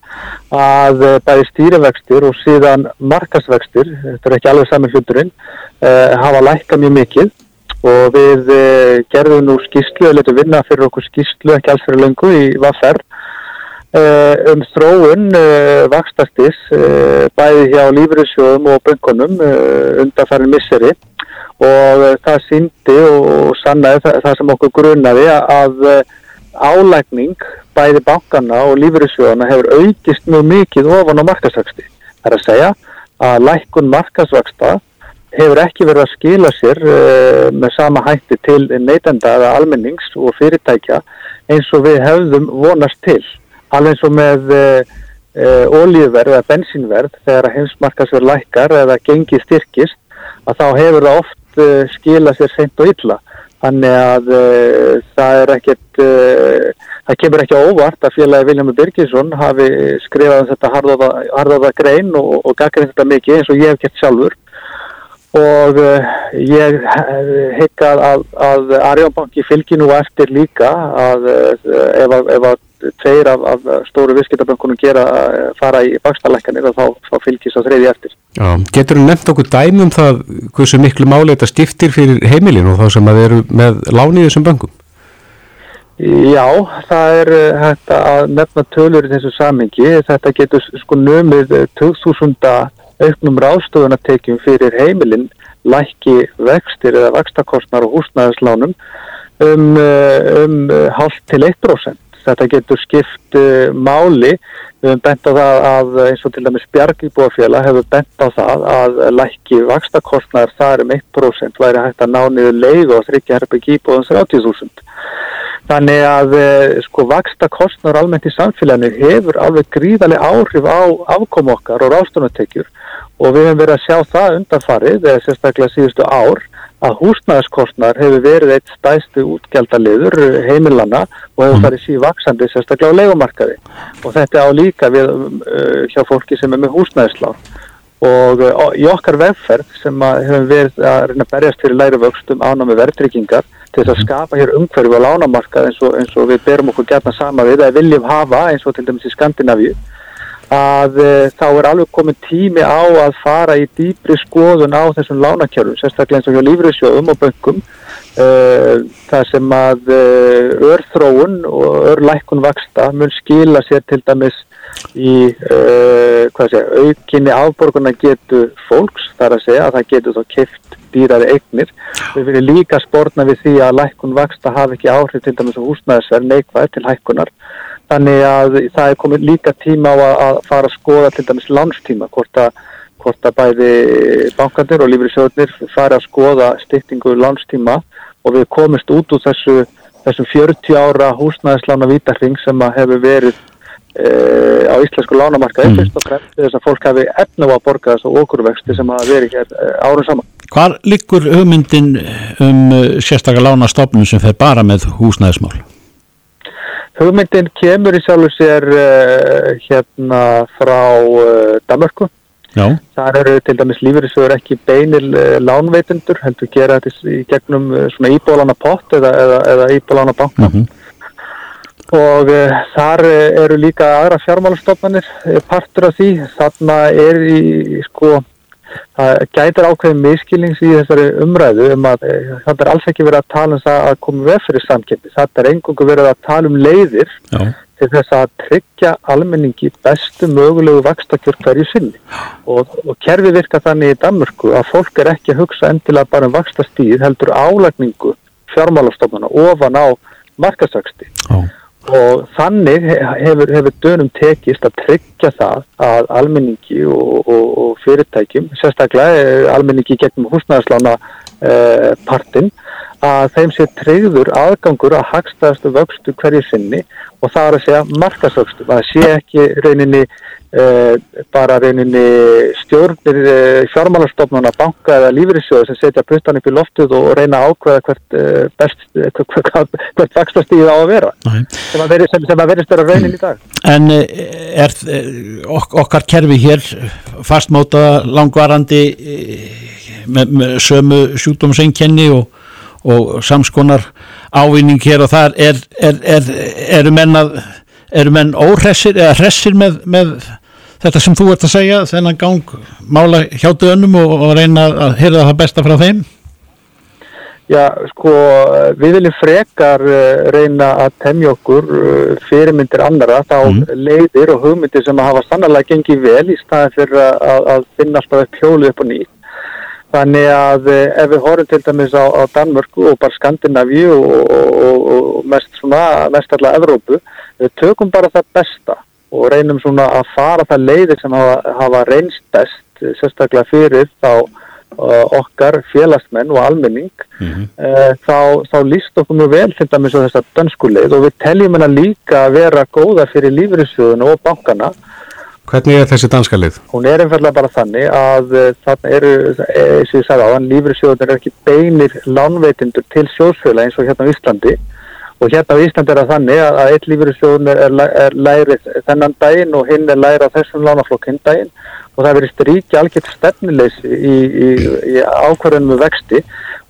Speaker 8: að uh, bæði stýrivextir og síðan markasvextir, þetta er ekki alveg saman hluturinn, uh, hafa lækkað mjög mikið. Og við gerðum nú skýslu, eða letum vinna fyrir okkur skýslu, ekki alls fyrir lungu í Vaffer uh, um þróun vakstastis uh, bæði hjá lífriðsjóðum og böngunum uh, undanfarin misseri og uh, það síndi og sannaði það, það sem okkur grunaði að uh, álægning bæði bankana og lífriðsjóðana hefur aukist mjög mikið ofan á markasvexti. Það er að segja að lækkun markasvexta hefur ekki verið að skila sér uh, með sama hætti til neytenda eða almennings og fyrirtækja eins og við hefðum vonast til. Alveg eins og með olíuverð eða bensínverð þegar heimsmarkasverð lækkar eða gengi styrkist að þá hefur það oft skila sér seint og illa. Þannig að uh, það er ekkert, uh, það kemur ekki óvart að félagi Viljámi Birgisson hafi skrifað um þetta harðaða, harðaða grein og, og gaggrinn þetta mikið eins og ég hef gett sjálfur og uh, ég hygg að, að, Arjónbanki fylgir nú eftir líka að, ef að tveir af, af stóru viðskiptabönkunum gera uh, fara í bakstalækkanir þá, þá fylgir svo þriði eftir.
Speaker 2: Já, getur þú nefnt okkur dæmi um það hversu miklu máli þetta skiptir fyrir heimilin og þá sem að eru með láni í þessum böngum?
Speaker 8: Já, það er uh, hægt að nefna tölur í þessu samingi. Þetta getur sko numið uh, 2000 auknum ráðstofunatekjum fyrir heimilin lækki vextir eða vakstakostnar og húsnæðislánum um, uh, um hálft til 1%. Þetta getur skipt uh, máli. Við höfum bent á það að eins og til dæmis Bjargibúafélag hefur bent á það að lækki vakstakostnar þar um 1% væri hægt að ná niður leið og þryggja herbyggi íbúðum 30.000. Þannig að eh, sko vaksta kostnar almennt í samfélaginu hefur alveg gríðarlega áhrif á afkom okkar og rástunatekjur og við hefum verið að sjá það undanfarið eða sérstaklega síðustu ár að húsnæðaskostnar hefur verið eitt stæstu útgjaldaliður heimilana og hefur farið síð vaksandi sérstaklega á leikumarkaði og þetta á líka við uh, hjá fólki sem er með húsnæðislán. Og uh, í okkar vegferð sem að hefur verið að reyna að berjast fyrir læri vöxtum ánámi verðtryggingar til þess að skapa hér umhverju á lánamarkað eins og, eins og við berum okkur gætna sama við eða viljum hafa eins og til dæmis í Skandinavíu að e, þá er alveg komin tími á að fara í dýpri skoðun á þessum lánakjörfum, sérstaklega eins og hjá lífriðsjóðum og böngum e, það sem að e, örþróun og örlækkun vaksta mun skila sér til dæmis í hvað sé, aukinni afborguna getu fólks, þar að segja að það getur þá keift dýrari eignir. Við viljum líka spórna við því að lækkun vaksta hafi ekki áhrif til dæmis á húsnæðisverð neikvæð til hækkunar. Þannig að það er komið líka tíma á að, að fara að skoða til dæmis lánstíma, hvort að, hvort að bæði bankandir og lífriðsjóðnir fara að skoða styrtingu lánstíma og við komist út úr þessu, þessum 40 ára húsnæðislána vítarring sem að hefur verið Uh, á íslensku lánamarkaði mm. og fremst þess að fólk hafi efnu á að borga þessu okurvexti sem hafa verið hér uh, árum saman.
Speaker 4: Hvar liggur hugmyndin um uh, sérstaklega lánastofnun sem fer bara með húsnæðismál?
Speaker 8: Hugmyndin kemur í sjálfu sér hérna frá Danmarku.
Speaker 4: Já.
Speaker 8: Það eru til dæmis lífeyrisögur ekki beinil lánveitendur, heldur gera þetta í gegnum svona íbólana pott eða, eða, eða íbólana banka.
Speaker 4: Mm -hmm
Speaker 8: og uh, þar eru líka aðra fjármálastofnanir uh, partur af því þarna er í sko það gætir ákveðin miskilnings í þessari umræðu um að eh, það er alls ekki verið að tala um það að koma við fyrir samkeppni. Það er engungu verið að tala um leiðir
Speaker 4: Já.
Speaker 8: til þess að tryggja almenningi bestu mögulegu vakstakjör hverju sinni. Og, og kerfi virka þannig í Danmörku að fólk er ekki að hugsa endilega bara um vakstastíð heldur álagningu fjármálastofnana ofan á markastaksti. Og þannig he- hefur, hefur dönum tekist að tryggja það að almenningi og, og, og fyrirtækjum, sérstaklega eh, almenningi gegnum húsnæðarslána eh, partinn, að þeim sé tryggður aðgangur að hagstæðastu vöxtu hverju sinni og það er að segja markasvöxtu, að sé ekki rauninni eh, bara rauninni stjórnir eh, fjármálastofnuna, banka eða lífeyrissjóðu sem setja puttan upp í loftuð og reyna að ákveða hvert eh, best, eh, hvert, vakstastíð á að vera
Speaker 4: Nei.
Speaker 8: sem að veri- sem, sem að verðist vera raunin í dag.
Speaker 4: En eh, er eh, ok okkar kerfi hér fastmóta langvarandi með, með sömu sjúkdómseinkenni og, og samskonar ávinning hér og þar er, er, er, eru menn að eru menn óhressir eða hressir með, með þetta sem þú ert að segja þennan gang mála hjá dönum og, og reyna að heyra það besta frá þeim
Speaker 8: Já, sko, við viljum frekar uh, reyna að temja okkur uh, fyrirmyndir annara, þá leiðir og hugmyndir sem að hafa sannlega gengið vel í staðin fyrir að, að, að finna alltaf upp hjólið upp og nýtt. Þannig að uh, ef við horfum til dæmis á, á Danmörku og bara Skandinavíu og, og, og, mest svona, mest allar Evrópu, við tökum bara það besta og reynum svona að fara það leiðir sem hafa, hafa reynst best, eh, sérstaklega fyrir þá uh, okkar félagsmenn og almenning. Uh, þá, þá líst okkur mjög vel til dæmis á þessa dönskuleið og við teljum hennar líka að vera góða fyrir lífriðsjóðuna og bankana
Speaker 2: Hvernig er þessi danska lið?
Speaker 8: hún er einfallega bara þannig að uh, þarna eru, eh, sem ég sagði á, en lífriðsjóðunar er ekki beinir lánveitindur til sjóðsfjöla eins og hérna á Íslandi. Og hérna á Íslandi er það þannig að, að eitt lífriðsjóðun er, er, læ- lærið þennan daginn og hinn er lærið á þessum lánaflokk hinn daginn. Og það verið stríkja algjört stefnileysi í, í, í ákvarðunum með vexti.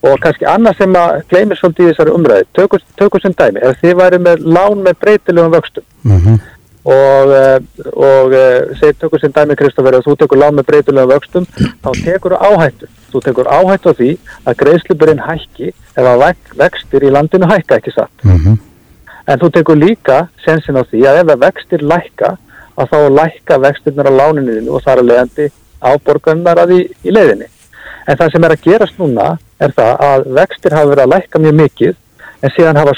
Speaker 8: Og kannski annað sem að gleymir svolítið í þessari umræði, tökum, sem dæmi, ef þið væri með lán með breytilegum vöxtum og, eh, og eh, segir tökur sem dæmi Kristoffer að þú tekur lán með breytulega vöxtum þá tekur þú áhættu. Þú tekur áhættu á því að greiðsluburinn hækki vek- vextir í landinu hækka ekki satt? En þú tekur líka sensin á því að ef að vextir lækka að þá lækka vextirnar á láninu og þar að leiðandi áborgarnar að því í leiðinni. En það sem er að gerast núna er það að vextir hafa verið að lækka mjög mikið en síðan hafa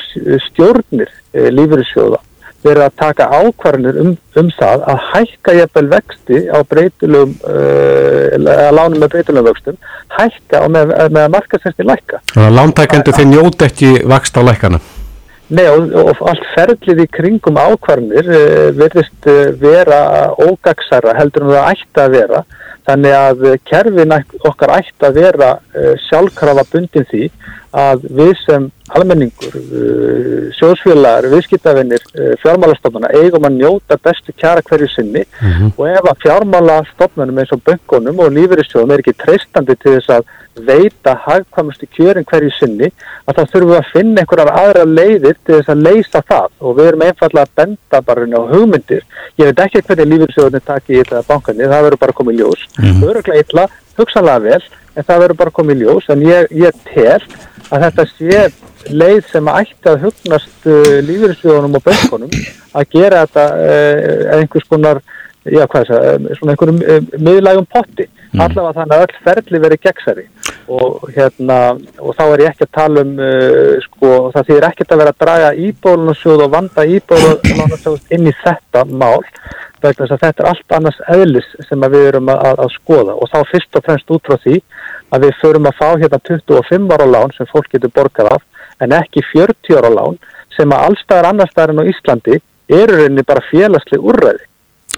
Speaker 8: stjórnir e, lífyrirsjóða verið að taka ákvarðanir um, um það að hækka jafnvel vexti á breytilegum uh, að lánum með breytilegum vöxtum hækka og með, með að markasestin lækka
Speaker 2: Þannig að lántækendur þeir njóta ekki á lækana.
Speaker 8: Nei og, og allt ferlið í kringum ákvarðanir uh, verðist uh, vera ógagsara heldur en það ætti að vera þannig að uh, kerfin okkar ætti að vera uh, sjálfkrafa bundin því að við sem almenningur, sjóðsfélagar, viðskiptavinnir, uh, fjármálastofnana eigum að njóta bestu kjara hverju sinni. Og ef að fjármálastofnunum eins og böngunum og lífeyrissjóðum er ekki treystandi til þess að veita hagkvæmustu kjörin hverju sinni að þá þurfum við að finna einhverjar aðra leiðir til þess að leysa það. Og við erum einfallega að benda bara inn á hugmyndir. Ég veit ekki hvernig lífeyrissjóðunni taki í þetta bankanni, það verður bara komið ljós mm. öruglega illa, hugsanlega vel en það verður bara komið í ljós. En ég, ég tel að þetta sé leið sem ætti að hugnast uh, lífeyrissjóðunum og bönkunum að gera þetta uh, einhvers konar já hvað þess að, svona einhverjum uh, miðlægum potti, allavega þannig að öll ferli verið gegnsari og hérna, og þá er ég ekki að tala um uh, sko, það þýðir ekkert að vera að draga íbólunasjóð og vanda íbólunasjóð inn í þetta mál vegna þess að þetta er allt annars eðlis sem við erum að, að, að skoða og þá fyrst og fremst út frá því að við förum að fá hérna 25 ára lán sem fólk getur borgað af en ekki 40 ára lán sem að allstaðar annars staðar en á Íslandi eru rauninni bara félagsleg úrræði.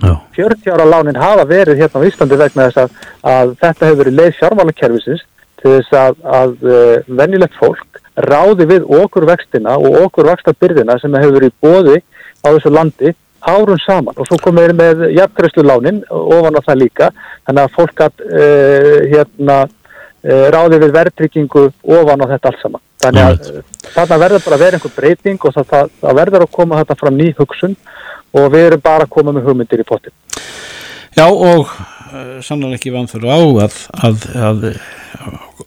Speaker 4: Já.
Speaker 8: 40 ára lánin hafa verið hérna á Íslandi vegna þess að, að þetta hefur verið leið fjármálakerfisins til þess að, að uh, venjulegt fólk ráði við okkur vextina og okkur vaxtabyrðina sem hefur verið bóði á þessu landi árun saman. Og svo komum við með jafnkvæmstu lánin ofan á það líka. Þannig að fólk að uh, hérna uh, ráði við verðtryggingu ofan á þetta allt saman. Þannig að uh, þarna verður bara að vera einhver breyting og það, það, það verður að koma þetta fram ný hugsun. Og við erum bara að koma með hugmyndir í pottin
Speaker 4: Já og uh, sannlega ekki vanþur á að, að, að,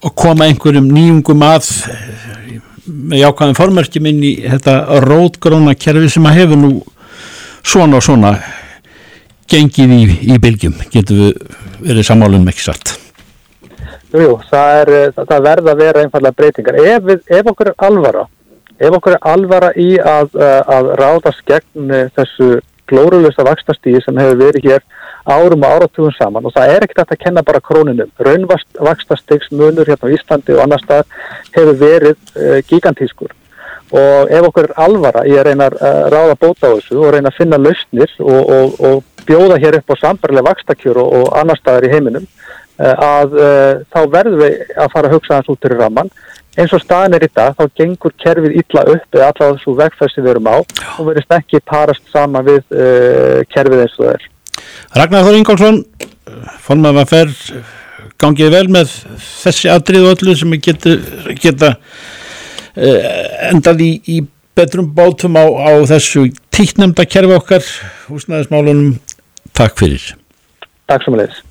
Speaker 4: að koma einhverjum nýjungum að eh, með jákvæðum formerkjum inn í þetta rótgróna kerfi sem að hefur nú svona og svona gengið í, í bylgjum getur við verið sammálunum ekki satt
Speaker 8: Jú, jú, það, er, eh, það, það verða að vera einfallega breytingar. Ef, við, ef okkur er alvara, ef okkur er alvara í að, eh, að ráðast gegn eh, þessu glóruðlösa vakstastíði sem hefur verið hér árum og áratugum saman og það er ekkert að kenna bara króninum. Raunvakstastíksmunur hérna á Íslandi og annar stað hefur verið gigantískur og ef okkur er alvara í að reyna að ráða bóta á þessu og reyna að finna lausnir og, og, og bjóða hér upp á sambarlega vakstakjör og, og annar staðar í heiminum Eh, að uh, þá verðum við að fara að hugsa hans út til ramman eins og staðin er í dag, þá gengur kerfið illa upp eða allavega þessu vegferð sem við erum á og verðist ekki parast sama við uh, kerfið eins og það er.
Speaker 4: Ragnar Þór Ingólfsson formað að fer gangið vel með þessi aðrið og öllu sem geta, geta endað í, í betrum bátum á, á þessu tíknemda kerfi okkar húsnæðismálunum. Takk fyrir.
Speaker 8: Takk leiðis